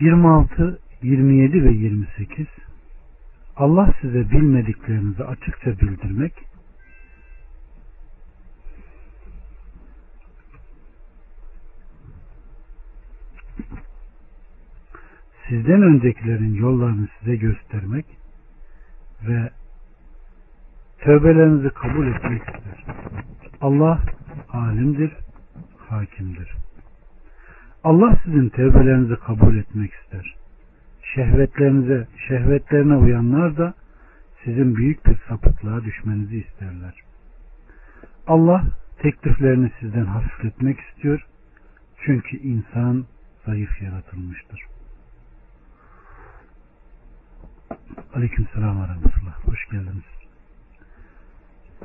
26, 27 ve 28 Allah size bilmediklerinizi açıkça bildirmek sizden öncekilerin yollarını size göstermek ve tövbelerinizi kabul etmek ister. Allah alimdir, hakimdir. Allah sizin tövbelerinizi kabul etmek ister. Şehvetlerinize, şehvetlerine uyanlar da sizin büyük bir sapıklığa düşmenizi isterler. Allah tekliflerini sizden hafifletmek istiyor. Çünkü insan zayıf yaratılmıştır. Aleyküm selam ve rahmetullah. Hoş geldiniz.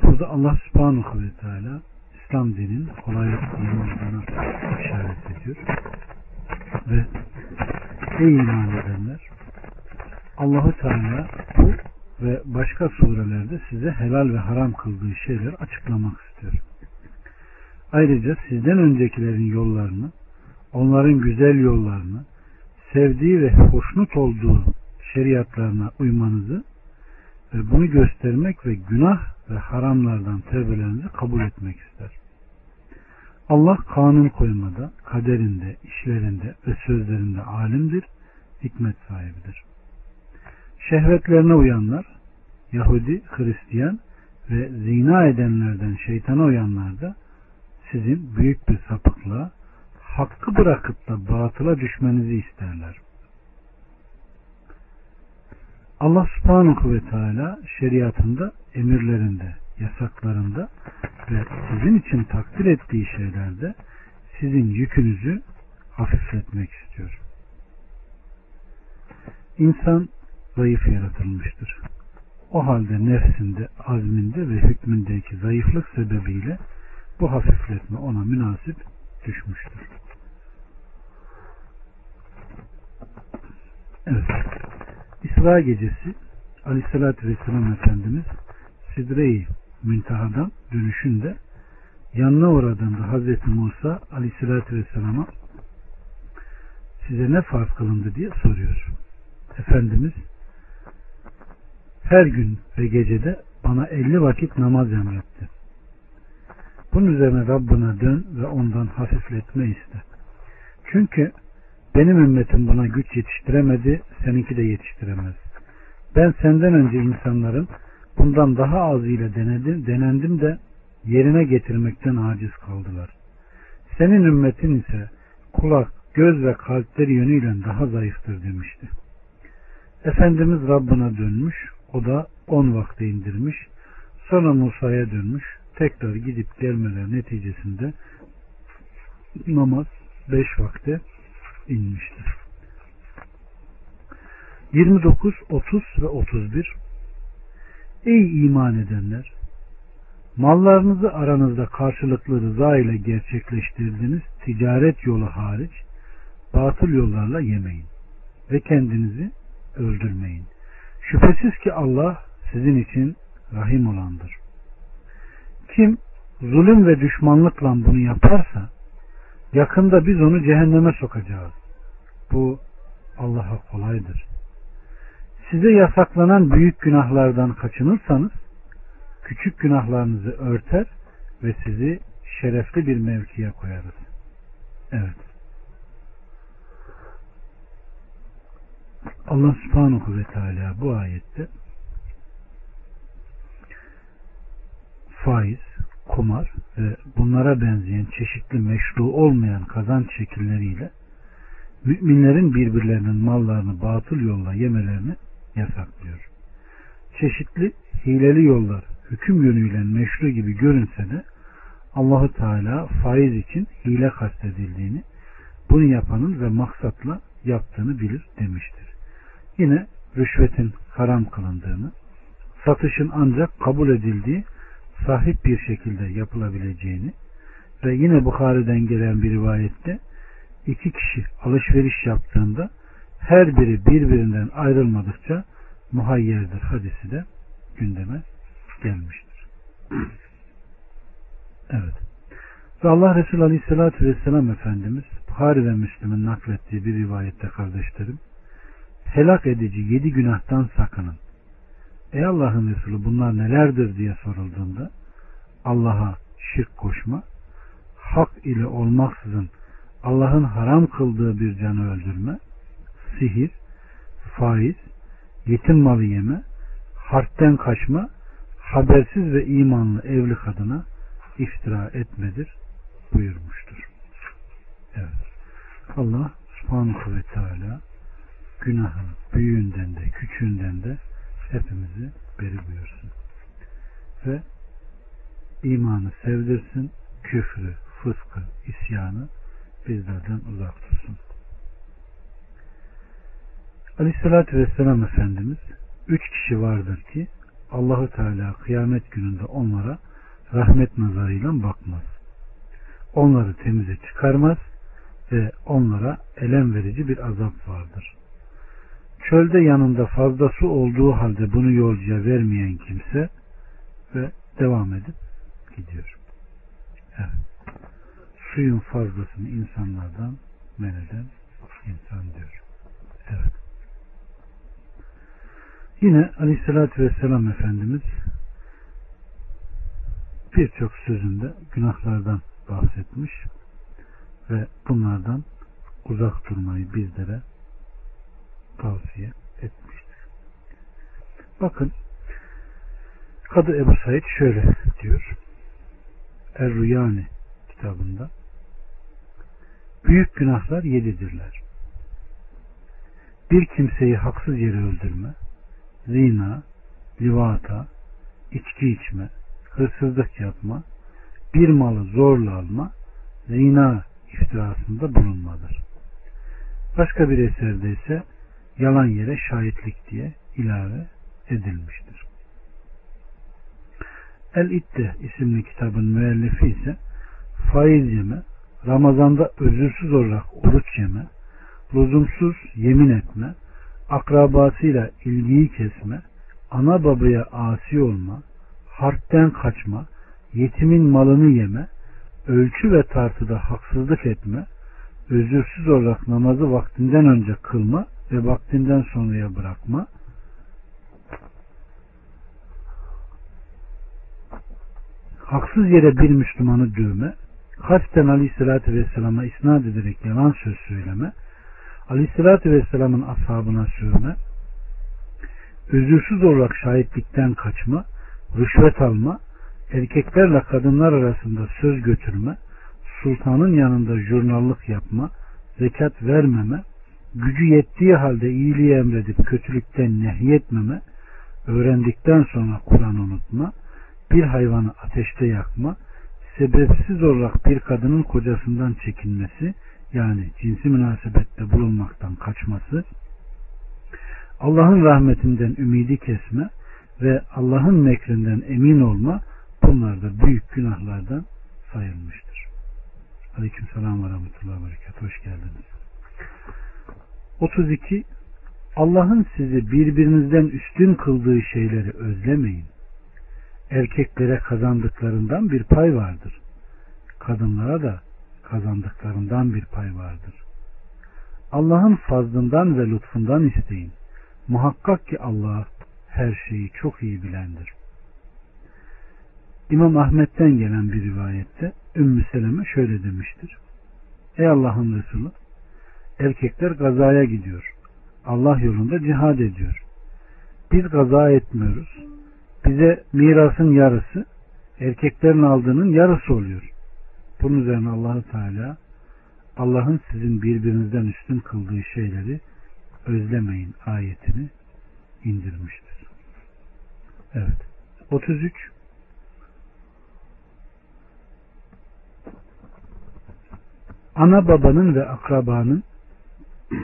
Burada Allah subhanahu ve teala İslam dinin kolaylık olduğuna işaret ediyor. Ve ey iman edenler Allahu Teala bu ve başka surelerde size helal ve haram kıldığı şeyler açıklamak istiyor. Ayrıca sizden öncekilerin yollarını, onların güzel yollarını, sevdiği ve hoşnut olduğu şeriatlarına uymanızı ve bunu göstermek ve günah ve haramlardan tevbelerinizi kabul etmek ister. Allah kanun koymada, kaderinde, işlerinde ve sözlerinde alimdir, hikmet sahibidir. Şehvetlerine uyanlar, Yahudi, Hristiyan ve zina edenlerden şeytana uyanlar da sizin büyük bir sapıklığa, hakkı bırakıp da batıla düşmenizi isterler. Allah subhanahu ve teala şeriatında, emirlerinde, yasaklarında ve sizin için takdir ettiği şeylerde sizin yükünüzü hafifletmek istiyor. İnsan zayıf yaratılmıştır. O halde nefsinde, azminde ve hükmündeki zayıflık sebebiyle bu hafifletme ona münasip düşmüştür. Evet. İsra gecesi Aleyhisselatü Vesselam Efendimiz Sidre-i Münteha'dan dönüşünde yanına uğradığında Hazreti Musa Aleyhisselatü Vesselam'a size ne farz kılındı diye soruyor. Efendimiz her gün ve gecede bana elli vakit namaz emretti. Bunun üzerine Rabbına dön ve ondan hafifletme iste. Çünkü benim ümmetim buna güç yetiştiremedi, seninki de yetiştiremez. Ben senden önce insanların bundan daha az ile denedim, denendim de yerine getirmekten aciz kaldılar. Senin ümmetin ise kulak, göz ve kalpleri yönüyle daha zayıftır demişti. Efendimiz Rabbına dönmüş, o da on vakte indirmiş, sonra Musa'ya dönmüş, tekrar gidip gelmeler neticesinde namaz beş vakte inmiştir. 29, 30 ve 31 Ey iman edenler! Mallarınızı aranızda karşılıklı rıza ile gerçekleştirdiğiniz ticaret yolu hariç batıl yollarla yemeyin ve kendinizi öldürmeyin. Şüphesiz ki Allah sizin için rahim olandır. Kim zulüm ve düşmanlıkla bunu yaparsa yakında biz onu cehenneme sokacağız. Bu Allah'a kolaydır. Size yasaklanan büyük günahlardan kaçınırsanız küçük günahlarınızı örter ve sizi şerefli bir mevkiye koyarız. Evet. Allah subhanahu ve teala bu ayette faiz, kumar ve bunlara benzeyen çeşitli meşru olmayan kazanç şekilleriyle müminlerin birbirlerinin mallarını batıl yolla yemelerini yasaklıyor. Çeşitli hileli yollar hüküm yönüyle meşru gibi görünse de Allahu Teala faiz için hile kastedildiğini, bunu yapanın ve maksatla yaptığını bilir demiştir. Yine rüşvetin haram kılındığını, satışın ancak kabul edildiği sahip bir şekilde yapılabileceğini ve yine Bukhari'den gelen bir rivayette iki kişi alışveriş yaptığında her biri birbirinden ayrılmadıkça muhayyerdir hadisi de gündeme gelmiştir. evet. Ve Allah Resulü Aleyhisselatü Vesselam Efendimiz Buhari ve Müslim'in naklettiği bir rivayette kardeşlerim helak edici yedi günahtan sakının. Ey Allah'ın Resulü bunlar nelerdir diye sorulduğunda Allah'a şirk koşma, hak ile olmaksızın Allah'ın haram kıldığı bir canı öldürme, sihir, faiz, yetim malı yeme, harpten kaçma, habersiz ve imanlı evli kadına iftira etmedir buyurmuştur. Evet. Allah subhanahu ve teala günahın büyüğünden de küçüğünden de hepimizi beri buyursun. Ve imanı sevdirsin, küfrü, fıskı, isyanı bizlerden uzak tutsun. Aleyhissalatü Vesselam Efendimiz üç kişi vardır ki Allahu Teala kıyamet gününde onlara rahmet nazarıyla bakmaz. Onları temize çıkarmaz ve onlara elem verici bir azap vardır. Çölde yanında fazla su olduğu halde bunu yolcuya vermeyen kimse ve devam edip gidiyor. Evet. Suyun fazlasını insanlardan men eden insan diyor. Evet. Yine Aleyhisselatü Vesselam Efendimiz birçok sözünde günahlardan bahsetmiş ve bunlardan uzak durmayı bizlere tavsiye etmiştir. Bakın Kadı Ebu Said şöyle diyor. Er-Rüyani kitabında Büyük günahlar yedidirler. Bir kimseyi haksız yere öldürme, zina, livata, içki içme, hırsızlık yapma, bir malı zorla alma, zina iftirasında bulunmadır. Başka bir eserde ise yalan yere şahitlik diye ilave edilmiştir. El-İtte isimli kitabın müellifi ise faiz yeme, Ramazanda özürsüz olarak oruç yeme, lüzumsuz yemin etme, akrabasıyla ilgiyi kesme, ana babaya asi olma, harpten kaçma, yetimin malını yeme, ölçü ve tartıda haksızlık etme, özürsüz olarak namazı vaktinden önce kılma ve vaktinden sonraya bırakma, haksız yere bir Müslümanı dövme, kasten Aleyhisselatü Vesselam'a isnat ederek yalan söz söyleme, Aleyhisselatü Vesselam'ın ashabına sövme, özürsüz olarak şahitlikten kaçma, rüşvet alma, erkeklerle kadınlar arasında söz götürme, sultanın yanında jurnallık yapma, zekat vermeme, gücü yettiği halde iyiliği emredip kötülükten nehyetmeme, öğrendikten sonra Kur'an unutma, bir hayvanı ateşte yakma, sebepsiz olarak bir kadının kocasından çekinmesi, yani cinsi münasebette bulunmaktan kaçması, Allah'ın rahmetinden ümidi kesme ve Allah'ın mekrinden emin olma bunlar da büyük günahlardan sayılmıştır. Aleyküm selam ve rahmetullahi ve. Hoş geldiniz. 32. Allah'ın sizi birbirinizden üstün kıldığı şeyleri özlemeyin. Erkeklere kazandıklarından bir pay vardır. Kadınlara da kazandıklarından bir pay vardır. Allah'ın fazlından ve lütfundan isteyin. Muhakkak ki Allah her şeyi çok iyi bilendir. İmam Ahmet'ten gelen bir rivayette Ümmü Seleme şöyle demiştir. Ey Allah'ın Resulü erkekler gazaya gidiyor. Allah yolunda cihad ediyor. Biz gaza etmiyoruz. Bize mirasın yarısı erkeklerin aldığının yarısı oluyor. Bunun üzerine allah Teala Allah'ın sizin birbirinizden üstün kıldığı şeyleri özlemeyin ayetini indirmiştir. Evet. 33 Ana babanın ve akrabanın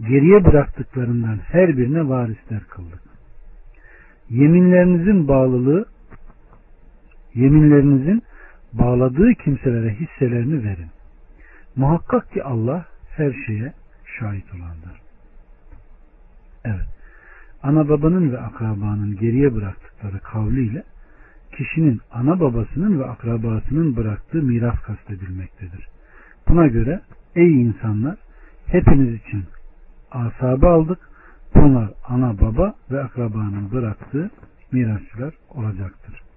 geriye bıraktıklarından her birine varisler kıldık. Yeminlerinizin bağlılığı yeminlerinizin bağladığı kimselere hisselerini verin. Muhakkak ki Allah her şeye şahit olandır. Evet. Ana babanın ve akrabanın geriye bıraktıkları kavliyle kişinin ana babasının ve akrabasının bıraktığı miras kastedilmektedir. Buna göre ey insanlar hepiniz için asabı aldık. Bunlar ana baba ve akrabanın bıraktığı mirasçılar olacaktır.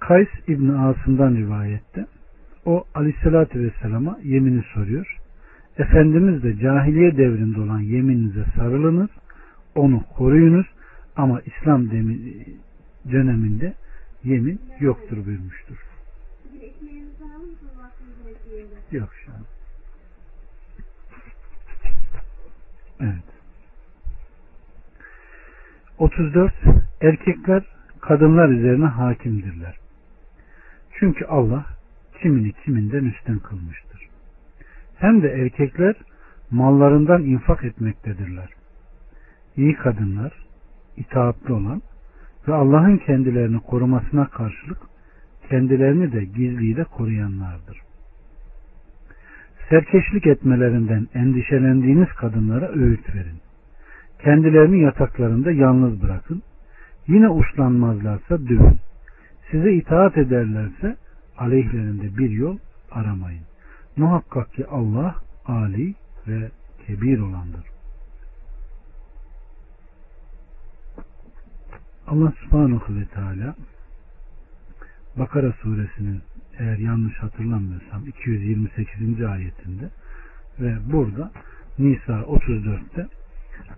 Kays İbni Asım'dan rivayette o aleyhissalatü vesselama yemini soruyor. Efendimiz de cahiliye devrinde olan yemininize sarılınız, onu koruyunuz ama İslam döneminde yemin yoktur buyurmuştur. Yok şu an. Evet. 34. Erkekler kadınlar üzerine hakimdirler. Çünkü Allah kimini kiminden üstün kılmıştır. Hem de erkekler mallarından infak etmektedirler. İyi kadınlar, itaatli olan ve Allah'ın kendilerini korumasına karşılık kendilerini de gizliyle koruyanlardır. Serkeşlik etmelerinden endişelendiğiniz kadınlara öğüt verin. Kendilerini yataklarında yalnız bırakın. Yine uçlanmazlarsa dövün. Size itaat ederlerse aleyhlerinde bir yol aramayın. Muhakkak ki Allah Ali ve kebir olandır. Allah subhanahu ve teala Bakara suresinin eğer yanlış hatırlamıyorsam 228. ayetinde ve burada Nisa 34'te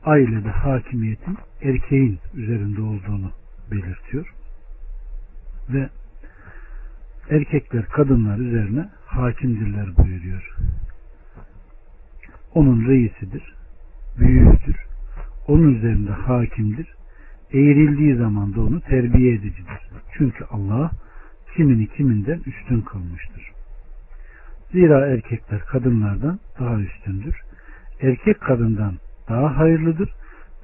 ailede hakimiyetin erkeğin üzerinde olduğunu belirtiyor. Ve erkekler kadınlar üzerine hakimdirler buyuruyor. Onun reisidir, büyüğüdür, onun üzerinde hakimdir, eğrildiği zaman da onu terbiye edicidir. Çünkü Allah kimini kiminden üstün kılmıştır. Zira erkekler kadınlardan daha üstündür. Erkek kadından daha hayırlıdır.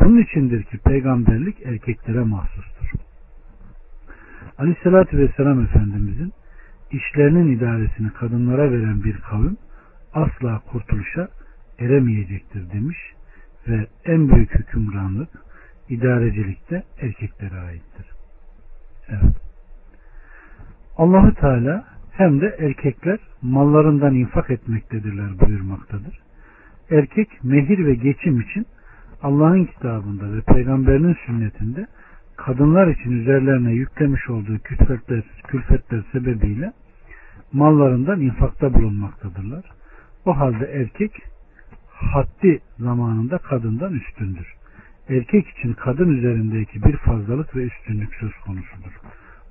Bunun içindir ki peygamberlik erkeklere mahsustur. Aleyhissalatü Vesselam Efendimizin işlerinin idaresini kadınlara veren bir kavim asla kurtuluşa eremeyecektir demiş ve en büyük hükümranlık idarecilikte erkeklere aittir. Evet. Allahü Teala hem de erkekler mallarından infak etmektedirler buyurmaktadır. Erkek mehir ve geçim için Allah'ın kitabında ve peygamberinin sünnetinde kadınlar için üzerlerine yüklemiş olduğu külfetler, külfetler sebebiyle mallarından infakta bulunmaktadırlar. O halde erkek haddi zamanında kadından üstündür. Erkek için kadın üzerindeki bir fazlalık ve üstünlük söz konusudur.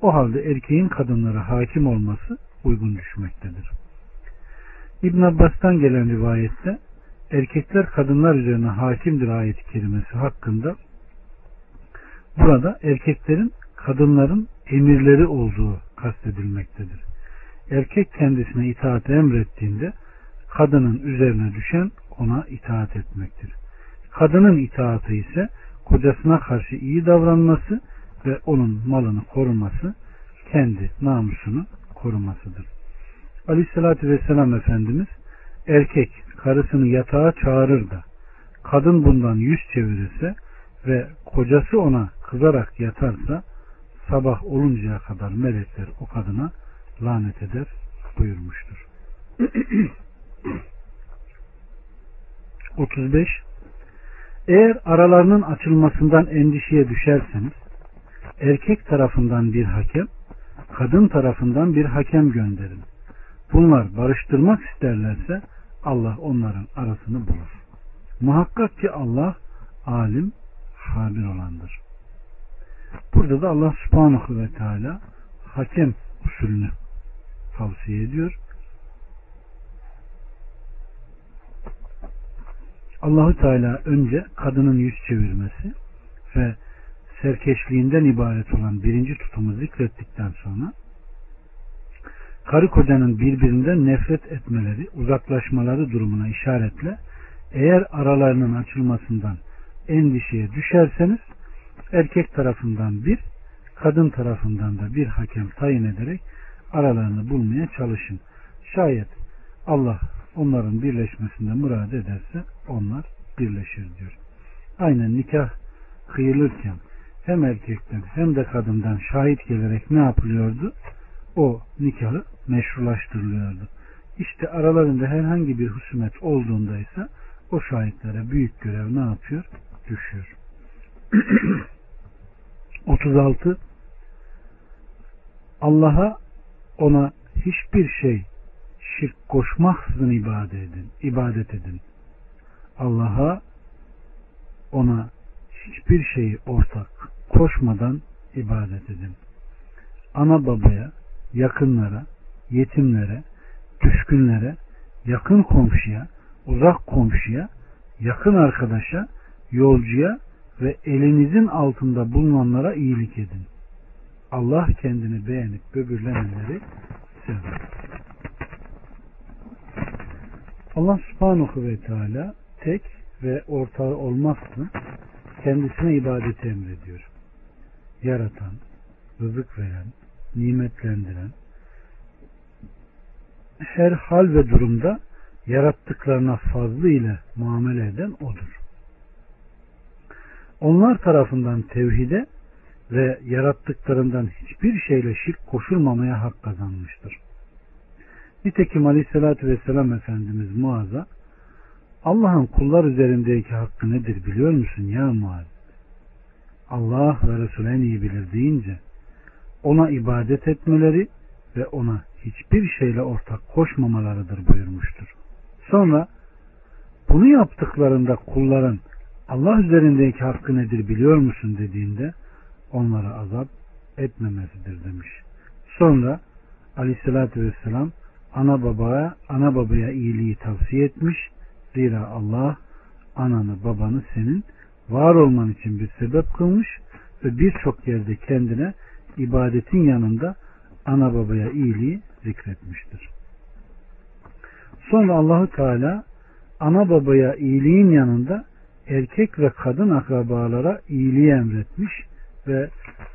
O halde erkeğin kadınlara hakim olması uygun düşmektedir. İbn Abbas'tan gelen rivayette erkekler kadınlar üzerine hakimdir ayet-i kerimesi hakkında burada erkeklerin kadınların emirleri olduğu kastedilmektedir. Erkek kendisine itaat emrettiğinde kadının üzerine düşen ona itaat etmektir. Kadının itaatı ise kocasına karşı iyi davranması ve onun malını koruması, kendi namusunu korumasıdır. Aleyhissalatü Vesselam Efendimiz erkek karısını yatağa çağırır da kadın bundan yüz çevirirse ve kocası ona kızarak yatarsa sabah oluncaya kadar melekler o kadına lanet eder buyurmuştur. 35 Eğer aralarının açılmasından endişeye düşerseniz erkek tarafından bir hakem, kadın tarafından bir hakem gönderin. Bunlar barıştırmak isterlerse Allah onların arasını bulur. Muhakkak ki Allah alim, habir olandır. Burada da Allah subhanahu ve teala hakem usulünü tavsiye ediyor. Allahü Teala önce kadının yüz çevirmesi ve serkeşliğinden ibaret olan birinci tutumu zikrettikten sonra karı kocanın birbirinden nefret etmeleri, uzaklaşmaları durumuna işaretle eğer aralarının açılmasından endişeye düşerseniz erkek tarafından bir, kadın tarafından da bir hakem tayin ederek aralarını bulmaya çalışın. Şayet Allah onların birleşmesinde murad ederse onlar birleşir diyor. Aynen nikah kıyılırken hem erkekten hem de kadından şahit gelerek ne yapılıyordu? O nikahı meşrulaştırılıyordu. İşte aralarında herhangi bir husumet olduğunda ise o şahitlere büyük görev ne yapıyor? Düşüyor. 36 Allah'a ona hiçbir şey şirk koşmaksızın ibadet edin. ibadet edin. Allah'a ona hiçbir şeyi ortak koşmadan ibadet edin. Ana babaya, yakınlara, yetimlere, düşkünlere, yakın komşuya, uzak komşuya, yakın arkadaşa, yolcuya ve elinizin altında bulunanlara iyilik edin. Allah kendini beğenip böbürlenenleri sever. Allah subhanahu ve teala tek ve ortağı olmaksızın kendisine ibadeti emrediyor. Yaratan, rızık veren, nimetlendiren, her hal ve durumda yarattıklarına fazlı ile muamele eden odur. Onlar tarafından tevhide ve yarattıklarından hiçbir şeyle şirk koşulmamaya hak kazanmıştır. Nitekim Aleyhisselatü Vesselam Efendimiz Muaz'a Allah'ın kullar üzerindeki hakkı nedir biliyor musun ya Muaz? Allah ve Resulü en iyi bilir deyince ona ibadet etmeleri ve ona hiçbir şeyle ortak koşmamalarıdır buyurmuştur. Sonra bunu yaptıklarında kulların Allah üzerindeki hakkı nedir biliyor musun dediğinde onlara azap etmemesidir demiş. Sonra aleyhissalatü vesselam ana babaya ana babaya iyiliği tavsiye etmiş. Zira Allah ananı babanı senin var olman için bir sebep kılmış ve birçok yerde kendine ibadetin yanında ana babaya iyiliği zikretmiştir. Sonra Allahu Teala ana babaya iyiliğin yanında erkek ve kadın akrabalara iyiliği emretmiş ve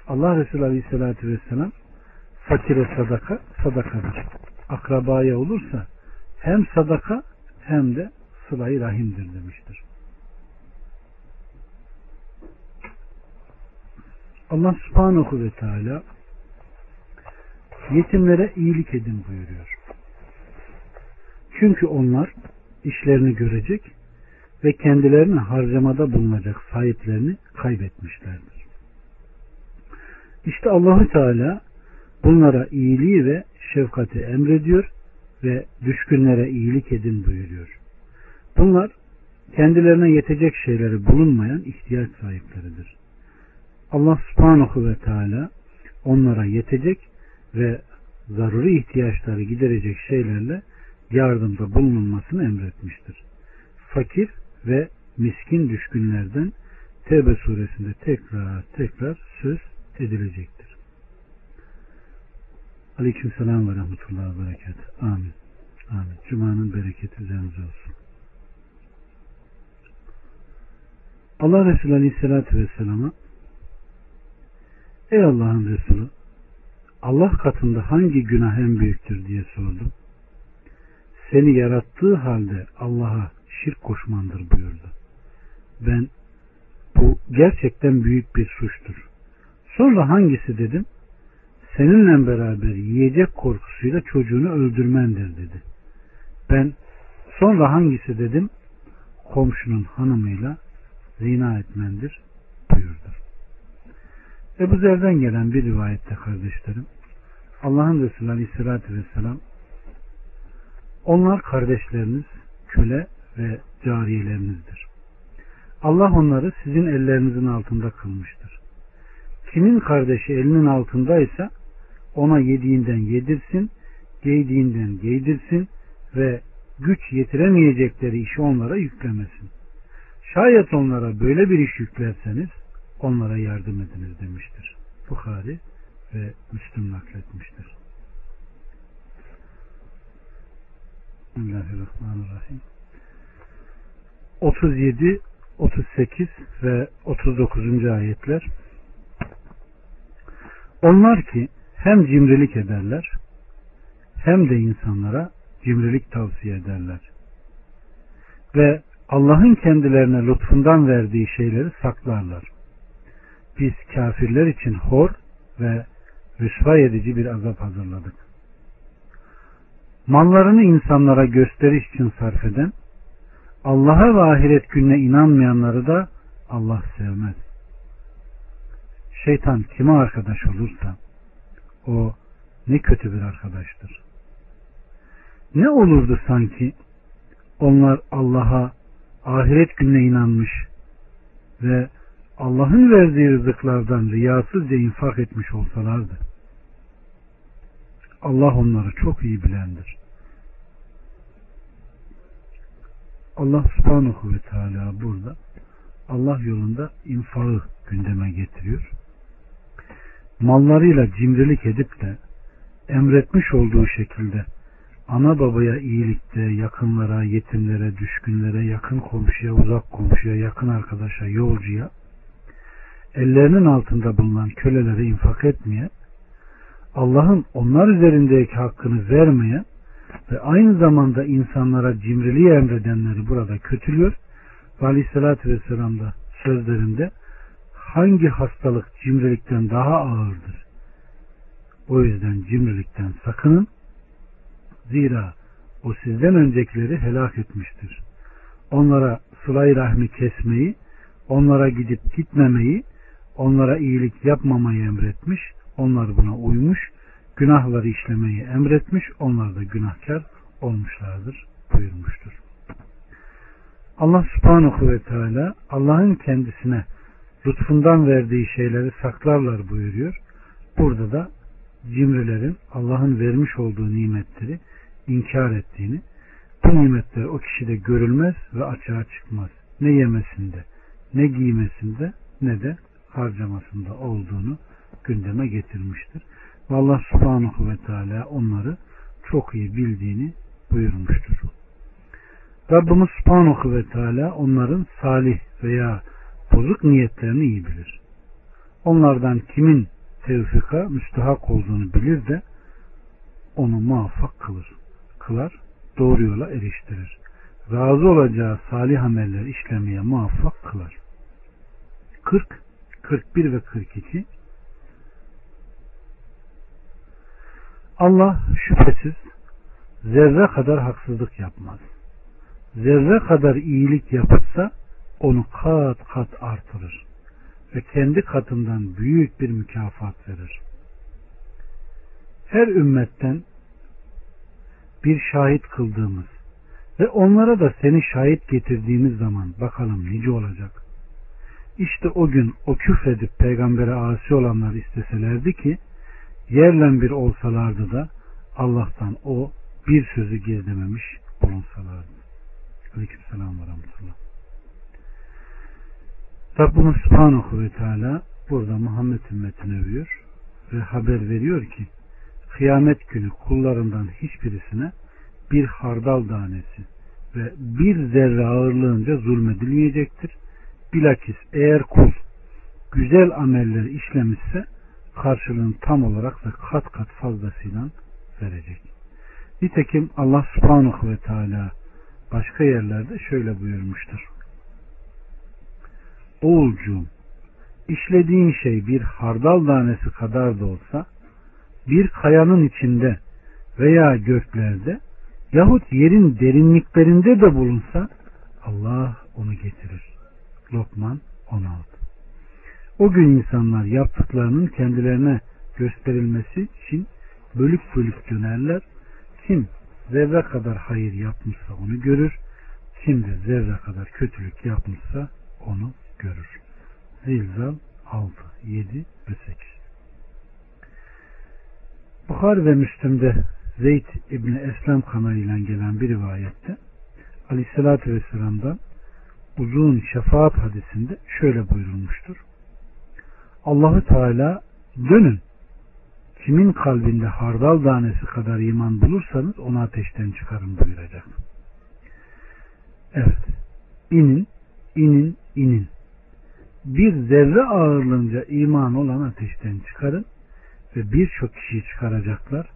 Allah Resulü Aleyhisselatü Vesselam fakire sadaka sadakadır. Akrabaya olursa hem sadaka hem de sılayı rahimdir demiştir. Allah subhanahu ve teala yetimlere iyilik edin buyuruyor. Çünkü onlar işlerini görecek ve kendilerine harcamada bulunacak sahiplerini kaybetmişlerdir. İşte Allahu Teala bunlara iyiliği ve şefkati emrediyor ve düşkünlere iyilik edin buyuruyor. Bunlar kendilerine yetecek şeyleri bulunmayan ihtiyaç sahipleridir. Allah subhanahu ve teala onlara yetecek ve zaruri ihtiyaçları giderecek şeylerle yardımda bulunulmasını emretmiştir. Fakir ve miskin düşkünlerden Tevbe suresinde tekrar tekrar söz edilecektir. Aleyküm selam ve rahmetullahi ve berekat. Amin. Amin. Cuma'nın bereketi üzerinize olsun. Allah Resulü Aleyhisselatü Vesselam'a Ey Allah'ın Resulü Allah katında hangi günah en büyüktür diye sordum. Seni yarattığı halde Allah'a şirk koşmandır buyurdu. Ben bu gerçekten büyük bir suçtur. Sonra hangisi dedim? Seninle beraber yiyecek korkusuyla çocuğunu öldürmendir dedi. Ben sonra hangisi dedim? Komşunun hanımıyla zina etmendir buyurdu. Ebu Zer'den gelen bir rivayette kardeşlerim Allah'ın Resulü Aleyhisselatü Vesselam onlar kardeşleriniz, köle ve cariyelerinizdir. Allah onları sizin ellerinizin altında kılmıştır. Kimin kardeşi elinin altındaysa ona yediğinden yedirsin, giydiğinden giydirsin ve güç yetiremeyecekleri işi onlara yüklemesin. Şayet onlara böyle bir iş yüklerseniz onlara yardım ediniz demiştir. Bukhari ve Müslüm nakletmiştir. Bismillahirrahmanirrahim. 37, 38 ve 39. ayetler Onlar ki hem cimrilik ederler hem de insanlara cimrilik tavsiye ederler. Ve Allah'ın kendilerine lütfundan verdiği şeyleri saklarlar. biz kafirler için hor ve rüsva edici bir azap hazırladık. Mallarını insanlara gösteriş için sarf eden, Allah'a ve ahiret gününe inanmayanları da Allah sevmez. Şeytan kime arkadaş olursa o ne kötü bir arkadaştır. Ne olurdu sanki onlar Allah'a ahiret gününe inanmış ve Allah'ın verdiği rızıklardan riyasızca infak etmiş olsalardı. Allah onları çok iyi bilendir. Allah subhanahu ve teala burada Allah yolunda infağı gündeme getiriyor. Mallarıyla cimrilik edip de emretmiş olduğu şekilde ana babaya iyilikte, yakınlara, yetimlere, düşkünlere, yakın komşuya, uzak komşuya, yakın arkadaşa, yolcuya, ellerinin altında bulunan kölelere infak etmeye, Allah'ın onlar üzerindeki hakkını vermeye ve aynı zamanda insanlara cimriliği emredenleri burada kötülüyor. Ve Aleyhisselatü Vesselam da sözlerinde hangi hastalık cimrilikten daha ağırdır? O yüzden cimrilikten sakının. Zira o sizden öncekileri helak etmiştir. Onlara sılay rahmi kesmeyi, onlara gidip gitmemeyi, onlara iyilik yapmamayı emretmiş, onlar buna uymuş, günahları işlemeyi emretmiş, onlar da günahkar olmuşlardır buyurmuştur. Allah subhanahu ve teala Allah'ın kendisine lütfundan verdiği şeyleri saklarlar buyuruyor. Burada da cimrilerin Allah'ın vermiş olduğu nimetleri inkar ettiğini, bu nimetler o kişide görülmez ve açığa çıkmaz. Ne yemesinde, ne giymesinde, ne de harcamasında olduğunu gündeme getirmiştir. Ve Allah subhanahu ve teala onları çok iyi bildiğini buyurmuştur. Rabbimiz subhanahu ve teala onların salih veya bozuk niyetlerini iyi bilir. Onlardan kimin tevfika müstahak olduğunu bilir de onu muvaffak kılır. Kılar, doğru yola eriştirir. Razı olacağı salih ameller işlemeye muvaffak kılar. 40, 41 ve 42 Allah şüphesiz zerre kadar haksızlık yapmaz. Zerre kadar iyilik yapılsa onu kat kat artırır ve kendi katından büyük bir mükafat verir. Her ümmetten bir şahit kıldığımız ve onlara da seni şahit getirdiğimiz zaman bakalım nice olacak. İşte o gün o küfredip peygambere asi olanlar isteselerdi ki yerlen bir olsalardı da Allah'tan o bir sözü gizlememiş bulunsalardı. Aleyküm selam ve rahmetullah. Rabbimiz Subhanahu ve Teala burada Muhammed ümmetini övüyor ve haber veriyor ki kıyamet günü kullarından hiçbirisine bir hardal tanesi ve bir zerre ağırlığınca zulmedilmeyecektir. Bilakis eğer kul güzel ameller işlemişse karşılığını tam olarak ve kat kat fazlasıyla verecek. Nitekim Allah subhanahu ve teala başka yerlerde şöyle buyurmuştur. Oğulcuğum işlediğin şey bir hardal tanesi kadar da olsa bir kayanın içinde veya göklerde yahut yerin derinliklerinde de bulunsa Allah onu getirir. Lokman 16 O gün insanlar yaptıklarının kendilerine gösterilmesi için bölük bölük dönerler. Kim zerre kadar hayır yapmışsa onu görür. Kim de zerre kadar kötülük yapmışsa onu görür. Zilzal 6, 7 ve 8 Bukhar ve Müslim'de Zeyd İbni Eslem kanalıyla gelen bir rivayette Aleyhisselatü Vesselam'dan uzun şefaat hadisinde şöyle buyurulmuştur. Allahu Teala dönün kimin kalbinde hardal tanesi kadar iman bulursanız onu ateşten çıkarın buyuracak. Evet. inin, inin, inin. Bir zerre ağırlığınca iman olan ateşten çıkarın ve birçok kişiyi çıkaracaklar.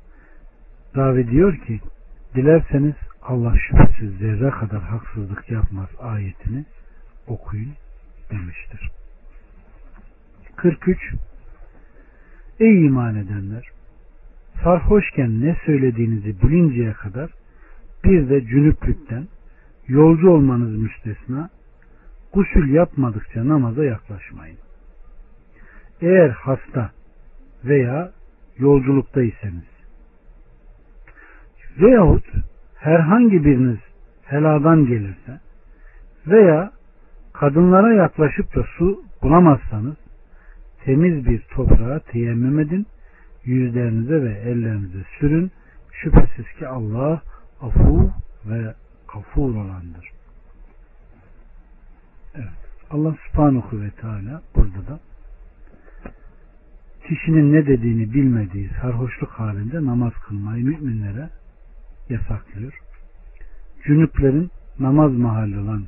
Ravi diyor ki dilerseniz Allah şüphesiz zerre kadar haksızlık yapmaz ayetini okuyun demiştir. 43 Ey iman edenler! Sarhoşken ne söylediğinizi bilinceye kadar bir de cünüplükten yolcu olmanız müstesna gusül yapmadıkça namaza yaklaşmayın. Eğer hasta veya yolculuktaysanız veyahut herhangi biriniz heladan gelirse veya kadınlara yaklaşıp da su bulamazsanız temiz bir toprağa teyemmüm edin, yüzlerinize ve ellerinize sürün. Şüphesiz ki Allah afu ve kafur olandır. Evet. Allah subhanahu ve teala burada da kişinin ne dediğini bilmediği sarhoşluk halinde namaz kılmayı müminlere yasaklıyor. Cünüplerin namaz mahalli olan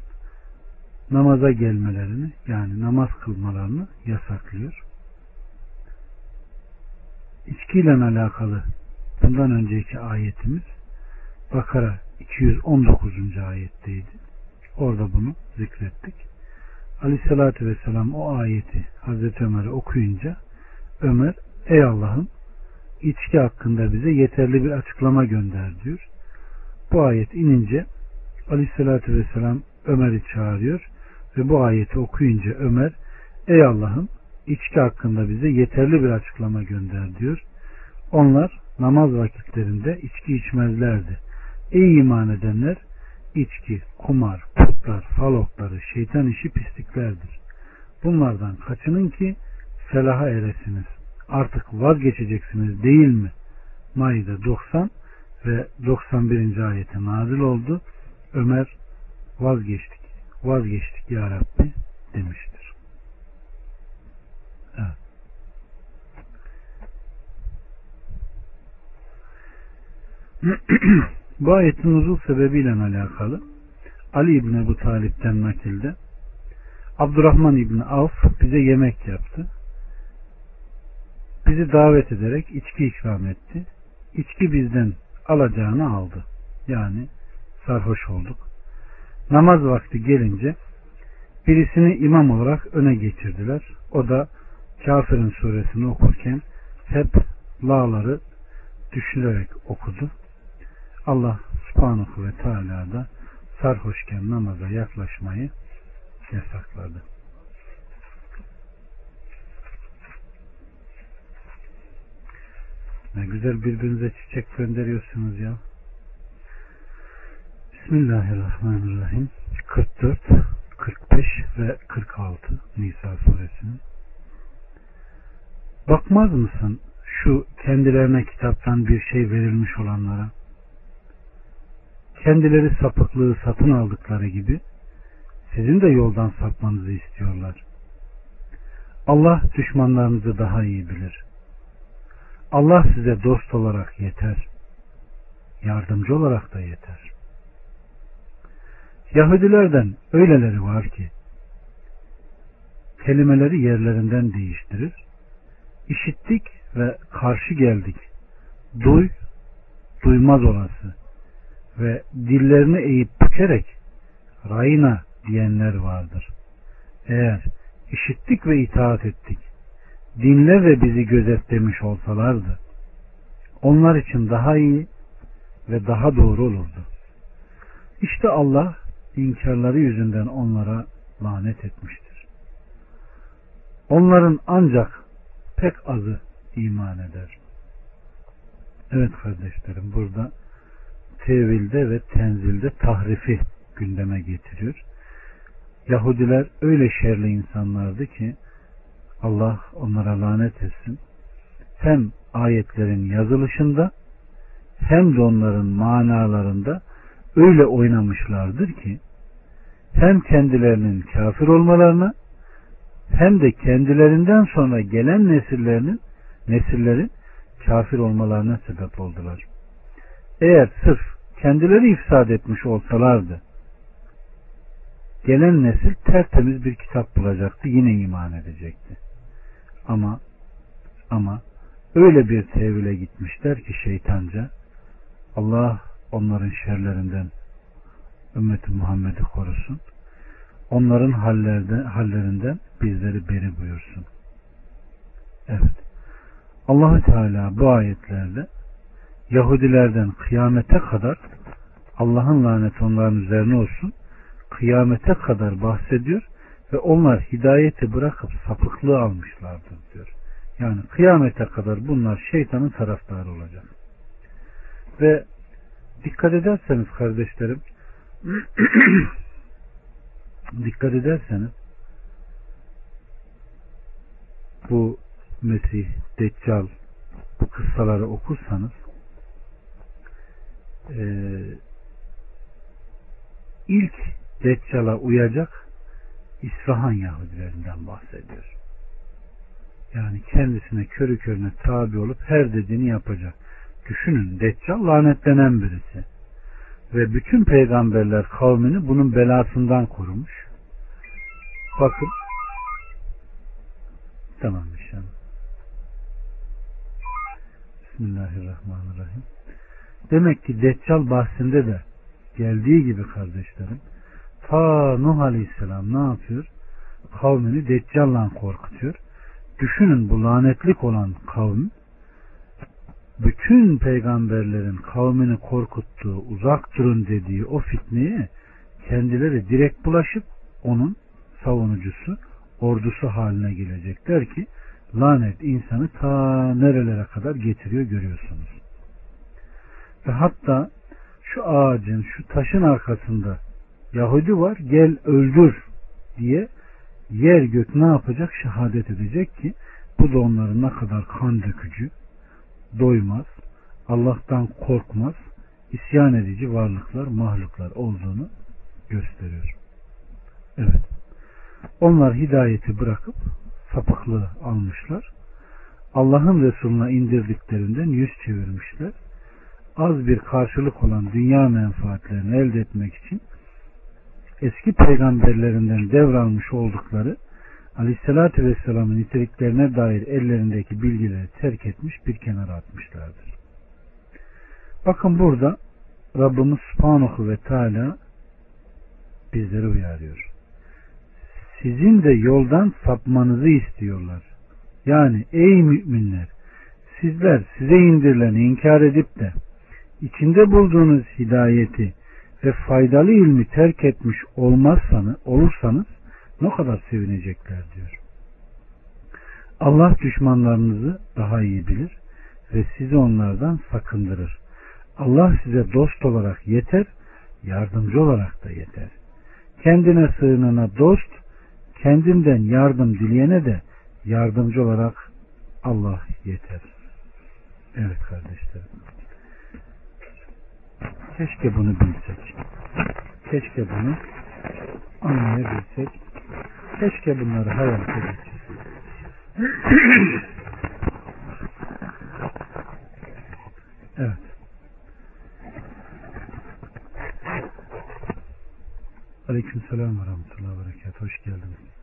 namaza gelmelerini yani namaz kılmalarını yasaklıyor. İçkiyle alakalı bundan önceki ayetimiz Bakara 219. ayetteydi. Orada bunu zikrettik. Aleyhissalatü vesselam o ayeti Hazreti Ömer'e okuyunca Ömer ey Allah'ım içki hakkında bize yeterli bir açıklama gönder diyor. Bu ayet inince Aleyhissalatü vesselam Ömer'i çağırıyor ve bu ayeti okuyunca Ömer ey Allah'ım içki hakkında bize yeterli bir açıklama gönder diyor. Onlar namaz vakitlerinde içki içmezlerdi. Ey iman edenler içki, kumar, putlar, falokları, şeytan işi pisliklerdir. Bunlardan kaçının ki felaha eresiniz. Artık vazgeçeceksiniz değil mi? Maide 90 ve 91. ayete nazil oldu. Ömer vazgeçtik, vazgeçtik ya Rabbi demiştir. Evet. Bu ayetin uzun sebebiyle alakalı Ali İbni Ebu Talip'ten nakilde Abdurrahman İbni Avf bize yemek yaptı. Bizi davet ederek içki ikram etti. İçki bizden alacağını aldı. Yani sarhoş olduk. Namaz vakti gelince birisini imam olarak öne geçirdiler. O da kafirin suresini okurken hep la'ları düşünerek okudu. Allah subhanahu ve teala da sarhoşken namaza yaklaşmayı yasakladı. Ne güzel birbirinize çiçek gönderiyorsunuz ya. Bismillahirrahmanirrahim. 44, 45 ve 46 Nisa suresinin. Bakmaz mısın şu kendilerine kitaptan bir şey verilmiş olanlara? Kendileri sapıklığı satın aldıkları gibi sizin de yoldan sapmanızı istiyorlar. Allah düşmanlarınızı daha iyi bilir. Allah size dost olarak yeter. Yardımcı olarak da yeter. Yahudilerden öyleleri var ki kelimeleri yerlerinden değiştirir. İşittik ve karşı geldik. Duy, duymaz olası ve dillerini eğip bükerek rayına diyenler vardır. Eğer işittik ve itaat ettik, dinle ve bizi gözetlemiş olsalardı, onlar için daha iyi ve daha doğru olurdu. İşte Allah inkarları yüzünden onlara lanet etmiştir. Onların ancak pek azı iman eder. Evet kardeşlerim burada tevilde ve tenzilde tahrifi gündeme getiriyor. Yahudiler öyle şerli insanlardı ki Allah onlara lanet etsin. Hem ayetlerin yazılışında hem de onların manalarında öyle oynamışlardır ki hem kendilerinin kafir olmalarına hem de kendilerinden sonra gelen nesillerinin nesillerin kafir olmalarına sebep oldular. Eğer sırf kendileri ifsad etmiş olsalardı gelen nesil tertemiz bir kitap bulacaktı yine iman edecekti. Ama ama öyle bir tevhile gitmişler ki şeytanca Allah onların şerlerinden ümmeti Muhammed'i korusun. Onların hallerde, hallerinden bizleri beri buyursun. Evet. Allahü Teala bu ayetlerde Yahudilerden kıyamete kadar Allah'ın laneti onların üzerine olsun kıyamete kadar bahsediyor ve onlar hidayeti bırakıp sapıklığı almışlardır diyor. Yani kıyamete kadar bunlar şeytanın taraftarı olacak. Ve dikkat ederseniz kardeşlerim dikkat ederseniz bu Mesih, Deccal bu kıssaları okursanız e, ilk Deccal'a uyacak İsfahan Yahudilerinden bahsediyor. Yani kendisine körü körüne tabi olup her dediğini yapacak. Düşünün Deccal lanetlenen birisi. Ve bütün peygamberler kavmini bunun belasından korumuş. Bakın tamam inşallah. Bismillahirrahmanirrahim. Demek ki Deccal bahsinde de geldiği gibi kardeşlerim ta Nuh Aleyhisselam ne yapıyor? Kavmini Deccal'la korkutuyor. Düşünün bu lanetlik olan kavim bütün peygamberlerin kavmini korkuttuğu, uzak durun dediği o fitneye kendileri direkt bulaşıp onun savunucusu, ordusu haline gelecekler ki lanet insanı ta nerelere kadar getiriyor görüyorsunuz. Ve hatta şu ağacın, şu taşın arkasında Yahudi var gel öldür diye yer gök ne yapacak? Şehadet edecek ki bu da onların ne kadar kan dökücü, doymaz, Allah'tan korkmaz, isyan edici varlıklar, mahluklar olduğunu gösteriyor. Evet. Onlar hidayeti bırakıp sapıklığı almışlar. Allah'ın Resulüne indirdiklerinden yüz çevirmişler. Az bir karşılık olan dünya menfaatlerini elde etmek için eski peygamberlerinden devralmış oldukları Aleyhisselatü Vesselam'ın niteliklerine dair ellerindeki bilgileri terk etmiş bir kenara atmışlardır. Bakın burada Rabbimiz Subhanahu ve Teala bizleri uyarıyor. Sizin de yoldan sapmanızı istiyorlar. Yani ey müminler sizler size indirileni inkar edip de içinde bulduğunuz hidayeti ve faydalı ilmi terk etmiş olmazsanız, olursanız ne kadar sevinecekler diyor. Allah düşmanlarınızı daha iyi bilir ve sizi onlardan sakındırır. Allah size dost olarak yeter, yardımcı olarak da yeter. Kendine sığınana dost, kendinden yardım dileyene de yardımcı olarak Allah yeter. Evet kardeşlerim. Keşke bunu bilsek. Keşke bunu anlayabilsek. Keşke bunları hayal edebilsek. evet. Aleyküm selam ve rahmetullahi ve berekat. Hoş geldiniz.